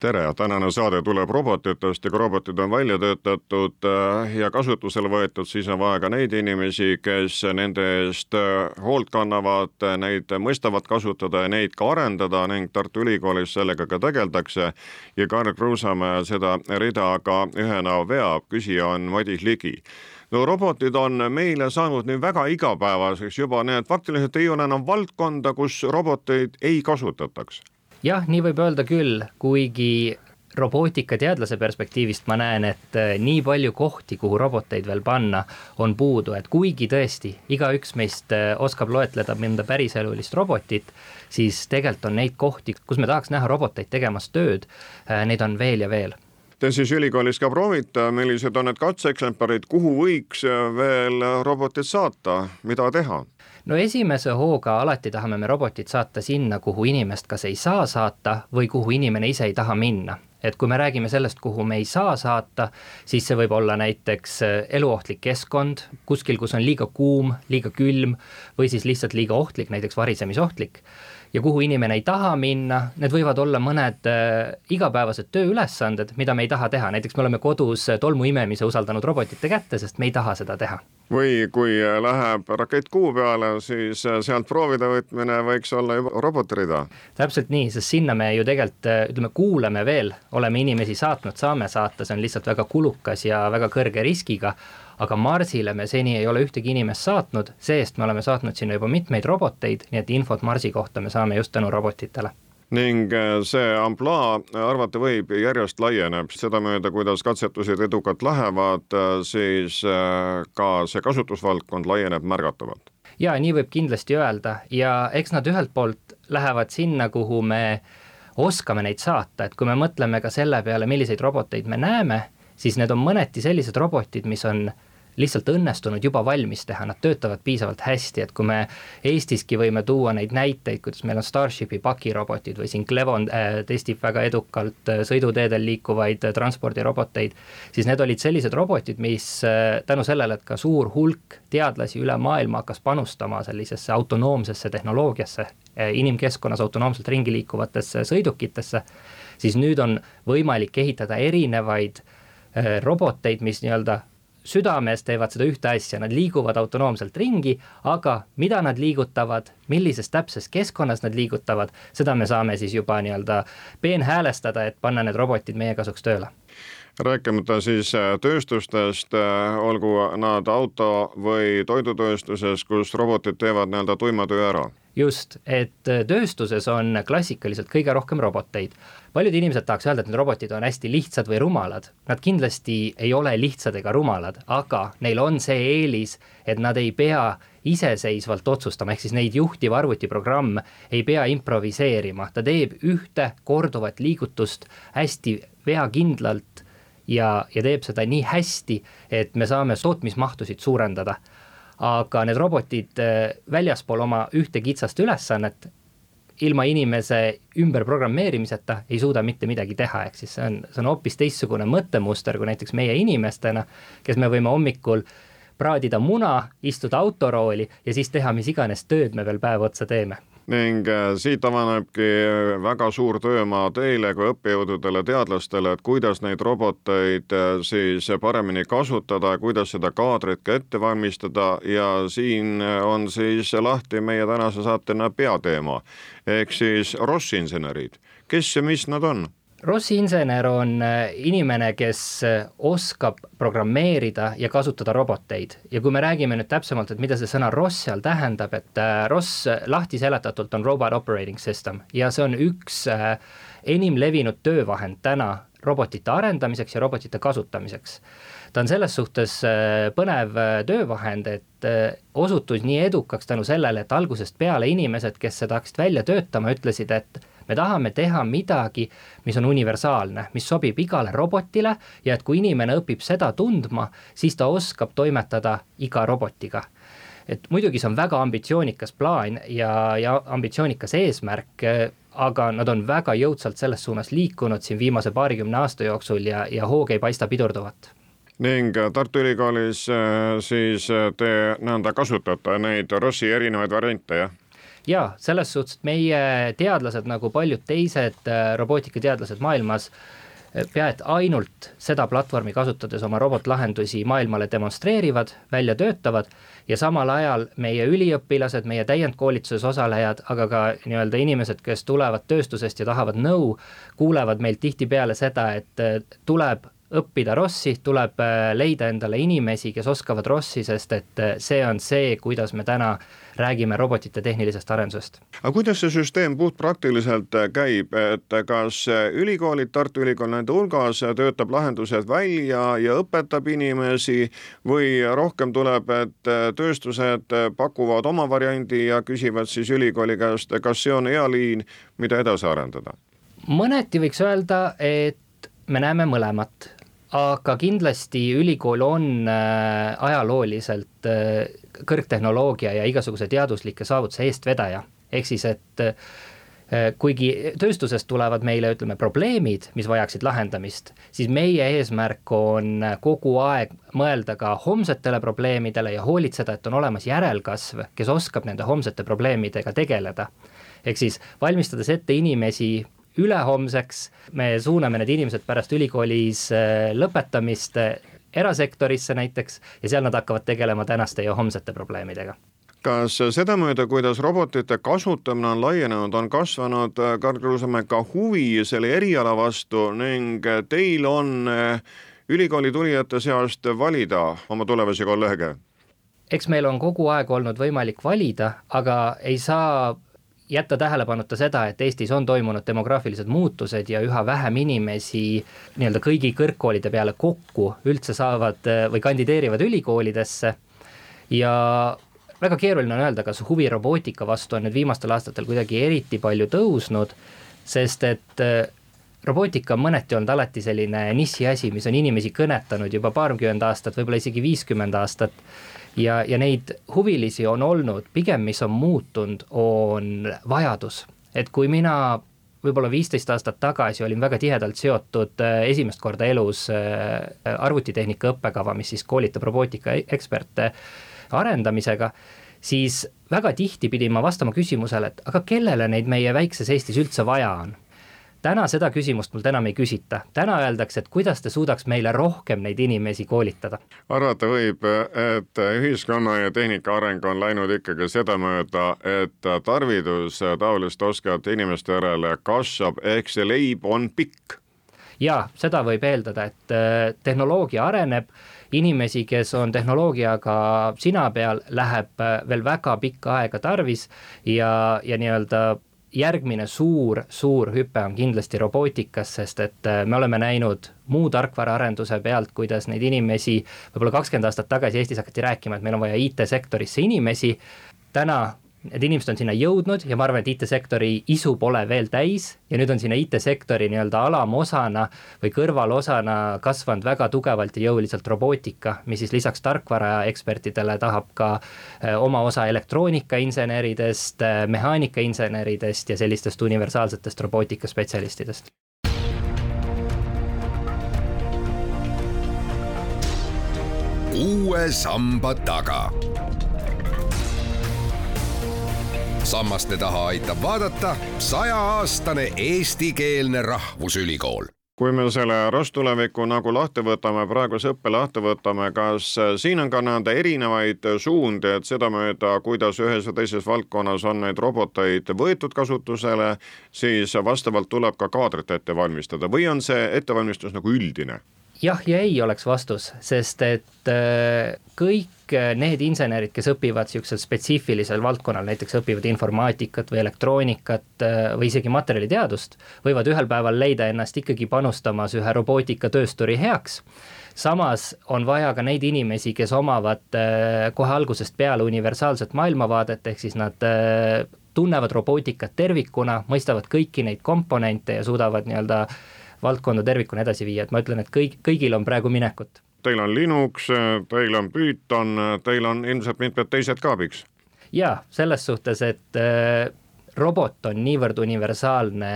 tere, tänane saade tuleb robotitest ja kui robotid on välja töötatud äh, ja kasutusele võetud, siis on vaja ka neid inimesi, kes nende eest äh, hoolt kannavad, neid mõistavad kasutada ja neid ka arendada ning Tartu Ülikoolis sellega ka tegeldakse. ja Karl Kruusamäe seda rida ka ühena veab, küsija on Madis Ligi. No robotid on meile saanud nüüd väga igapäevaseks juba, nii et faktiliselt ei ole enam valdkonda, kus roboteid ei kasutataks jah, nii võib öelda küll, kuigi robootikateadlase perspektiivist ma näen, et äh, nii palju kohti, kuhu roboteid veel panna, on puudu, et kuigi tõesti igaüks meist äh, oskab loetleda mõnda päriselulist robotit, siis tegelikult on neid kohti, kus me tahaks näha roboteid tegemas tööd, äh, neid on veel ja veel Te siis ülikoolis ka proovite, millised on need katseeksemplarid, kuhu võiks veel robotid saata, mida teha? no esimese hooga alati tahame me robotit saata sinna, kuhu inimest kas ei saa saata või kuhu inimene ise ei taha minna et kui me räägime sellest, kuhu me ei saa saata, siis see võib olla näiteks äh, eluohtlik keskkond, kuskil, kus on liiga kuum, liiga külm või siis lihtsalt liiga ohtlik, näiteks varisemisohtlik ja kuhu inimene ei taha minna, need võivad olla mõned äh, igapäevased tööülesanded, mida me ei taha teha, näiteks me oleme kodus äh, tolmu imemise usaldanud robotite kätte, sest me ei taha seda teha. või kui äh, läheb rakett kuu peale, siis sealt proovide võtmine võiks olla juba robotirida. täpselt nii, sest sinna me ju tegelikult ütleme, kuuleme veel, oleme inimesi saatnud, saame saata, see on lihtsalt väga kulukas ja väga kõrge riskiga aga Marsile me seni ei ole ühtegi inimest saatnud, see-eest me oleme saatnud sinna juba mitmeid roboteid, nii et infot Marsi kohta me saame just tänu robotitele. Ning äh, see ampluaa arvata võib järjest laieneb, sedamööda, kuidas katsetused edukalt lähevad, äh, siis äh, ka see kasutusvaldkond laieneb märgatavalt. ja nii võib kindlasti öelda. Ja eks nad ühelt poolt lähevad sinna, kuhu me oskame neid saata, et kui me mõtleme ka selle peale, milliseid roboteid me näeme, siis need on mõneti sellised robotid, mis on lihtsalt õnnestunud juba valmis teha, nad töötavad piisavalt hästi, et kui me Eestiski võime tuua neid näiteid, kuidas meil on Starshipi pakirobotid või siin Clevon äh, testib väga edukalt äh, sõiduteedel liikuvaid äh, transpordiroboteid, siis need olid sellised robotid, mis äh, tänu sellele, et ka suur hulk teadlasi üle maailma hakkas panustama sellisesse autonoomsesse tehnoloogiasse, äh, inimkeskkonnas autonoomselt ringi liikuvatesse sõidukitesse, siis nüüd on võimalik ehitada erinevaid äh, roboteid, mis nii-öelda südames teevad seda ühte asja, nad liiguvad autonoomselt ringi, aga mida nad liigutavad, millises täpses keskkonnas nad liigutavad, seda me saame siis juba nii-öelda peenhäälestada, et panna need robotid meie kasuks tööle. Rääkimata siis äh, tööstustest, äh, olgu nad auto- või toidutööstuses, kus robotid teevad nii-öelda tuima töö ära just, et äh, tööstuses on klassikaliselt kõige rohkem roboteid. paljud inimesed tahaks öelda, et need robotid on hästi lihtsad või rumalad. Nad kindlasti ei ole lihtsad ega rumalad, aga neil on see eelis, et nad ei pea iseseisvalt otsustama, ehk siis neid juhtiv arvutiprogramm ei pea improviseerima, ta teeb ühte korduvat liigutust hästi veakindlalt ja, ja teeb seda nii hästi, et me saame tootmismahtusid suurendada aga need robotid äh, väljaspool oma ühte kitsast ülesannet ilma inimese ümberprogrammeerimiseta ei suuda mitte midagi teha, ehk siis see on, see on hoopis teistsugune mõttemuster kui näiteks meie inimestena, kes me võime hommikul praadida muna, istuda autorooli ja siis teha mis iganes tööd me veel päev otsa teeme ning äh, siit avanebki äh, väga suur töömaa teile kui õppejõududele, teadlastele, et kuidas neid roboteid äh, siis paremini kasutada, kuidas seda kaadrit ka ette valmistada. Ja siin on siis lahti meie tänase saatena peateema. Ehk siis Ross-insenerid, kes ja mis nad on Rossi insener on äh, inimene, kes äh, oskab programmeerida ja kasutada roboteid ja kui me räägime nüüd täpsemalt, et mida see sõna ROS seal tähendab, et äh, ROS lahti seletatult on Robot Operating System ja see on üks enim levinud töövahend täna robotite arendamiseks ja robotite kasutamiseks. ta on selles suhtes põnev töövahend, et osutus nii edukaks tänu sellele, et algusest peale inimesed, kes seda hakkasid välja töötama, ütlesid, et me tahame teha midagi, mis on universaalne, mis sobib igale robotile ja et kui inimene õpib seda tundma, siis ta oskab toimetada iga robotiga et muidugi see on väga ambitsioonikas plaan ja, ja ambitsioonikas eesmärk, aga nad on väga jõudsalt selles suunas liikunud siin viimase paarikümne aasta jooksul ja, ja hoog ei paista pidurduvat ning Tartu Ülikoolis äh, siis äh, te nõnda kasutate neid Rossi erinevaid variante, jah? Jaa, selles suhtes, et meie teadlased, nagu paljud teised äh, robootikateadlased maailmas, pea et ainult seda platvormi kasutades oma robotlahendusi maailmale demonstreerivad, välja töötavad ja samal ajal meie üliõpilased, meie täiendkoolituses osalejad, aga ka nii-öelda inimesed, kes tulevad tööstusest ja tahavad nõu, kuulevad meilt tihtipeale seda, et tuleb õppida ROS-i, tuleb äh, leida endale inimesi, kes oskavad ROS-i, sest et äh, see on see, kuidas me täna räägime robotite tehnilisest arendusest. aga kuidas see süsteem puhtpraktiliselt äh, käib, et kas ülikoolid, Tartu Ülikool nende hulgas, töötab lahendused välja ja õpetab inimesi või rohkem tuleb, et tööstused pakuvad oma variandi ja küsivad siis ülikooli käest, kas see on hea liin, mida edasi arendada? mõneti võiks öelda, et me näeme mõlemat aga kindlasti ülikool on äh, ajalooliselt äh, kõrgtehnoloogia ja igasuguse teaduslike saavutuse eestvedaja, ehk siis et äh, kuigi tööstusest tulevad meile, ütleme, probleemid, mis vajaksid lahendamist, siis meie eesmärk on kogu aeg mõelda ka homsetele probleemidele ja hoolitseda, et on olemas järelkasv, kes oskab nende homsete probleemidega tegeleda. ehk siis valmistades ette inimesi ülehomseks, me suuname need inimesed pärast ülikoolis äh, lõpetamist erasektorisse näiteks ja seal nad hakkavad tegelema tänaste ja homsete probleemidega kas sedamööda, kuidas robotite kasutamine on laienenud, on kasvanud, äh, Karl Kruusamäe, ka huvi selle eriala vastu ning teil on ülikooli tulijate seast valida oma tulevasi kolleege? eks meil on kogu aeg olnud võimalik valida, aga ei saa jätta tähelepanuta seda, et Eestis on toimunud demograafilised muutused ja üha vähem inimesi nii-öelda kõigi kõrgkoolide peale kokku üldse saavad või kandideerivad ülikoolidesse. Ja väga keeruline on öelda, kas huvi robootika vastu on nüüd viimastel aastatel kuidagi eriti palju tõusnud, sest et äh, robootika on mõneti olnud alati selline nišiasi, mis on inimesi kõnetanud juba paarkümmend aastat, võib-olla isegi viiskümmend aastat. Ja, ja neid huvilisi on olnud, pigem mis on muutunud, on vajadus, et kui mina võib-olla viisteist aastat tagasi olin väga tihedalt seotud äh, esimest korda elus äh, arvutitehnika õppekava, mis siis koolitab robootika e-, arendamisega, siis väga tihti pidin ma vastama küsimusele, et aga kellele neid meie väikses Eestis üldse vaja on täna seda küsimust mult enam ei küsita, täna öeldakse, et kuidas te suudaks meile rohkem neid inimesi koolitada. arvata võib, et ühiskonna ja tehnika areng on läinud ikkagi sedamööda, et tarvidus taoliste oskajate inimeste järele kasvab, ehk see leib on pikk jaa, seda võib eeldada, et äh, tehnoloogia areneb, inimesi, kes on tehnoloogiaga sina peal, läheb äh, veel väga pikka aega tarvis ja, ja nii-öelda järgmine suur, suur hüpe on kindlasti robootikas, sest et äh, me oleme näinud muu tarkvaraarenduse pealt, kuidas neid inimesi, võib-olla kakskümmend aastat tagasi Eestis hakati rääkima, et meil on vaja IT-sektorisse inimesi, täna need inimesed on sinna jõudnud ja ma arvan, et IT-sektori isu pole veel täis ja nüüd on sinna IT-sektori nii-öelda alamosana või kõrvalosana kasvanud väga tugevalt ja jõuliselt robootika, mis siis lisaks tarkvaraekspertidele tahab ka eh, oma osa elektroonikainseneridest, eh, mehaanikainseneridest ja sellistest universaalsetest robootikaspecialistidest. uue samba taga sammaste taha aitab vaadata sajaaastane eestikeelne rahvusülikool kui me selle rosttuleviku nagu lahti võtame, praeguse õppe lahti võtame, kas siin on ka nii-öelda erinevaid suundi, et sedamööda, kuidas ühes või teises valdkonnas on neid roboteid võetud kasutusele, siis vastavalt tuleb ka kaadrit ette valmistada või on see ettevalmistus nagu üldine? Jah ja ei oleks vastus, sest et äh, kõik äh, need insenerid, kes õpivad niisugusel spetsiifilisel valdkonnal, näiteks õpivad informaatikat või elektroonikat äh, või isegi materjaliteadust, võivad ühel päeval leida ennast ikkagi panustamas ühe robootikatöösturi heaks. Samas on vaja ka neid inimesi, kes omavad kohe algusest peale universaalset maailmavaadet, ehk siis nad tunnevad robootikat tervikuna, mõistavad kõiki neid komponente ja suudavad nii-öelda valdkonda tervikuna edasi viia, et ma ütlen, et kõik, kõigil on praegu minekut. Teil on Linux, teil on Python, teil on ilmselt mitmed teised ka abiks? jaa, selles suhtes, et äh, robot on niivõrd universaalne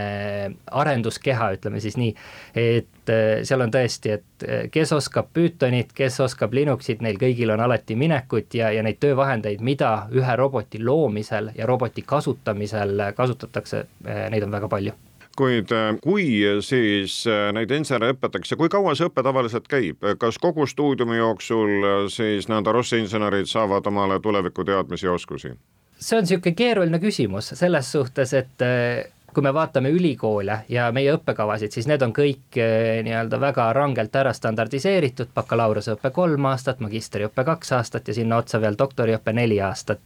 arenduskeha, ütleme siis nii, et äh, seal on tõesti, et äh, kes oskab Pythonit, kes oskab Linuxit, neil kõigil on alati minekut ja, ja neid töövahendeid, mida ühe roboti loomisel ja roboti kasutamisel kasutatakse, äh, neid on väga palju kuid kui siis neid insenere õpetatakse, kui kaua see õpe tavaliselt käib, kas kogu stuudiumi jooksul siis nii-öelda Rossi insenerid saavad omale tulevikuteadmisi ja oskusi? see on niisugune keeruline küsimus selles suhtes, et äh, kui me vaatame ülikoole ja meie õppekavasid, siis need on kõik äh, nii-öelda väga rangelt ära standardiseeritud, bakalaureuseõpe kolm aastat, magistriõpe kaks aastat ja sinna otsa veel doktoriõpe neli aastat.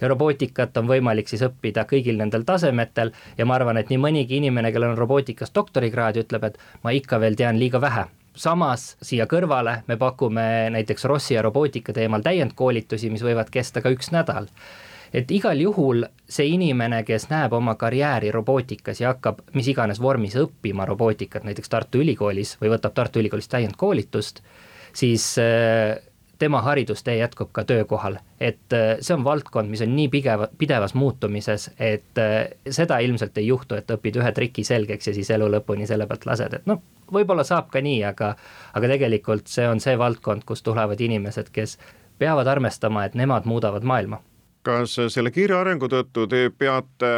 ja robootikat on võimalik siis õppida kõigil nendel tasemetel ja ma arvan, et nii mõnigi inimene, kellel on robootikas doktorikraad, ütleb, et ma ikka veel tean liiga vähe. Samas siia kõrvale me pakume näiteks Rossi ja robootika teemal täiendkoolitusi, mis võivad kesta ka üks nädal et igal juhul see inimene, kes näeb oma karjääri robootikas ja hakkab mis iganes vormis õppima robootikat, näiteks Tartu Ülikoolis või võtab Tartu Ülikoolis täiendkoolitust, siis äh, tema haridustee jätkub ka töökohal, et äh, see on valdkond, mis on nii pigeva, pidevas muutumises, et äh, seda ilmselt ei juhtu, et õpid ühe triki selgeks ja siis elu lõpuni selle pealt lased, et noh, võib-olla saab ka nii, aga aga tegelikult see on see valdkond, kust tulevad inimesed, kes peavad arvestama, et nemad muudavad maailma kas selle kiire arengu tõttu te peate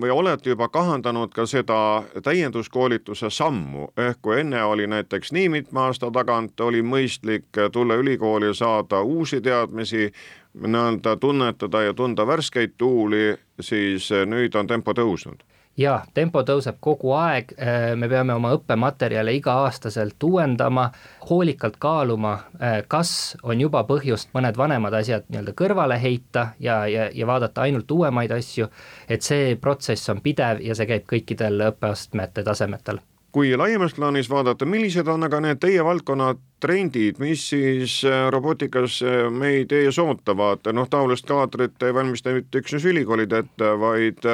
või olete juba kahandanud ka seda täienduskoolituse sammu, ehk kui enne oli näiteks nii mitme aasta tagant, oli mõistlik tulla ülikooli, saada uusi teadmisi, nii-öelda tunnetada ja tunda värskeid tuuli, siis nüüd on tempo tõusnud jaa, tempo tõuseb kogu aeg, äh, me peame oma õppematerjale iga-aastaselt uuendama, hoolikalt kaaluma, äh, kas on juba põhjust mõned vanemad asjad nii-öelda kõrvale heita ja, ja, ja vaadata ainult uuemaid asju, et see protsess on pidev ja see käib kõikidel õppeastmete tasemetel. Kui laiemas plaanis vaadata, millised on aga need teie valdkonna trendid, mis siis äh, robootikas meid ees ootavad, noh taolist kaadrit ei valmista mitte üksnes ülikoolid ette, vaid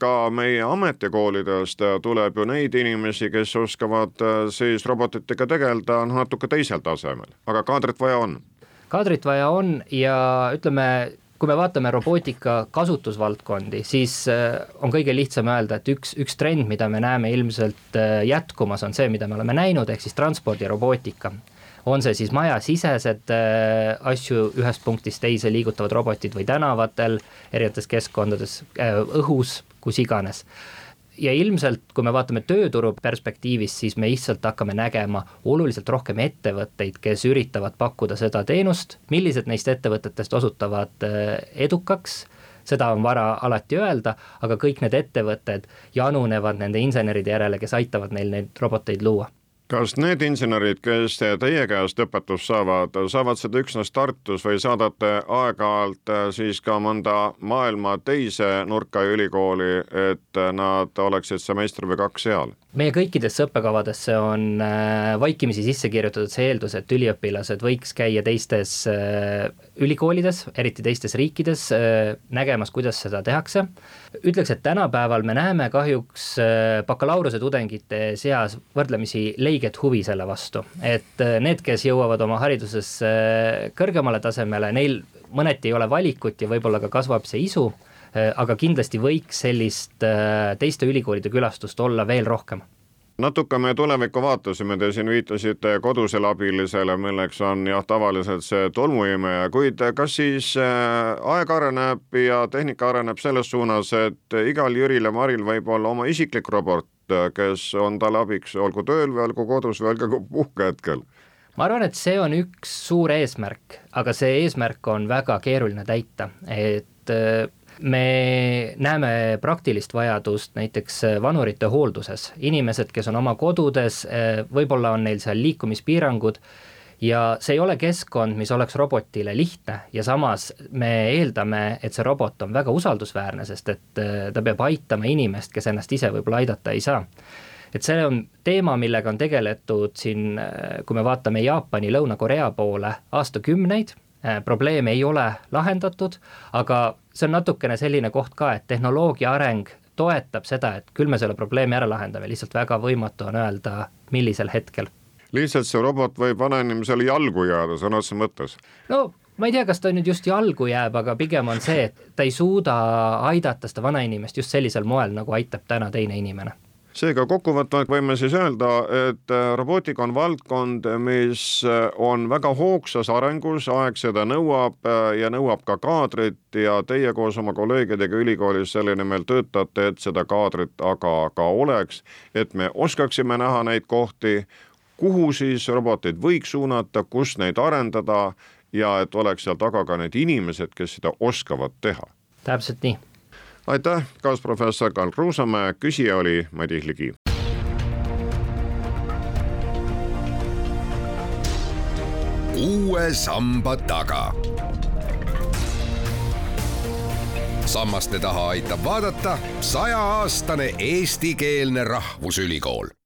ka meie ametikoolidest tuleb ju neid inimesi, kes oskavad äh, siis robotitega tegeleda natuke teisel tasemel, aga kaadrit vaja on. kaadrit vaja on ja ütleme, kui me vaatame robootika kasutusvaldkondi, siis äh, on kõige lihtsam öelda, et üks, üks trend, mida me näeme ilmselt äh, jätkumas, on see, mida me oleme näinud, ehk siis transpordirobootika on see siis majasisesed äh, asju ühest punktist teise liigutavad robotid või tänavatel, erinevates keskkondades äh,, õhus, kus iganes. Ja ilmselt, kui me vaatame tööturu perspektiivist, siis me lihtsalt hakkame nägema oluliselt rohkem ettevõtteid, kes üritavad pakkuda seda teenust, millised neist ettevõtetest osutuvad äh, edukaks, seda on vara alati öelda, aga kõik need ettevõtted janunevad nende inseneride järele, kes aitavad neil neid roboteid luua kas need insenerid, kes teie käest õpetust saavad, saavad seda üksnes Tartus või saadate aeg-ajalt äh, siis ka mõnda maailma teise nurka ülikooli, et nad oleksid semestri või kaks seal? Meie kõikidesse õppekavadesse on äh, vaikimisi sisse kirjutatud see eeldus, et üliõpilased võiks käia teistes äh, ülikoolides, eriti teistes riikides, nägemas, kuidas seda tehakse. ütleks, et tänapäeval me näeme kahjuks bakalaureuse tudengite seas võrdlemisi leid õiget huvi selle vastu, et äh, need, kes jõuavad oma hariduses äh, kõrgemale tasemele, neil mõneti ei ole valikut ja võib-olla ka kasvab see isu, äh, aga kindlasti võiks sellist teiste ülikoolide külastust olla veel rohkem. Natuke me tulevikku vaatasime, te siin viitasite kodusele abilisele, milleks on jah, tavaliselt see tolmuimeja, kuid kas siis aeg areneb ja tehnika areneb selles suunas, et igal Jüril ja Maril võib olla oma isiklik robot, kes on talle abiks, olgu tööl või olgu kodus või olgu puhkehetkel? ma arvan, et see on üks suur eesmärk, aga see eesmärk on väga keeruline täita, et äh, me näeme praktilist vajadust näiteks vanurite hoolduses, inimesed, kes on oma kodudes, äh, võib-olla on neil seal liikumispiirangud ja see ei ole keskkond, mis oleks robotile lihtne. Ja samas me eeldame, et see robot on väga usaldusväärne, sest et äh, ta peab aitama inimest, kes ennast ise võib-olla aidata ei saa. Et see on teema, millega on tegeletud siin, äh, kui me vaatame Jaapani, Lõuna-Korea poole aastakümneid, äh, probleem ei ole lahendatud, aga see on natukene selline koht ka, et tehnoloogia areng toetab seda, et küll me selle probleemi ära lahendame, lihtsalt väga võimatu on öelda, millisel hetkel. lihtsalt see robot võib vanainimesele jalgu jääda sõna otseses mõttes. no ma ei tea, kas ta nüüd just jalgu jääb, aga pigem on see, et ta ei suuda aidata seda vanainimest just sellisel moel, nagu aitab täna teine inimene seega kokkuvõtvalt võime siis öelda, et äh, robootika on valdkond, mis äh, on väga hoogsas arengus, aeg seda nõuab äh, ja nõuab ka kaadrit ja teie koos oma kolleegidega ülikoolis selle nimel töötate, et seda kaadrit aga ka oleks, et me oskaksime näha neid kohti, kuhu siis roboteid võiks suunata, kus neid arendada ja et oleks seal taga ka need inimesed, kes seda oskavad teha. täpselt nii. Aitäh, kaasprofessor Karl Kruusamäe, küsija oli Madis Ligi. uue samba taga. sammaste taha aitab vaadata sajaaastane eestikeelne rahvusülikool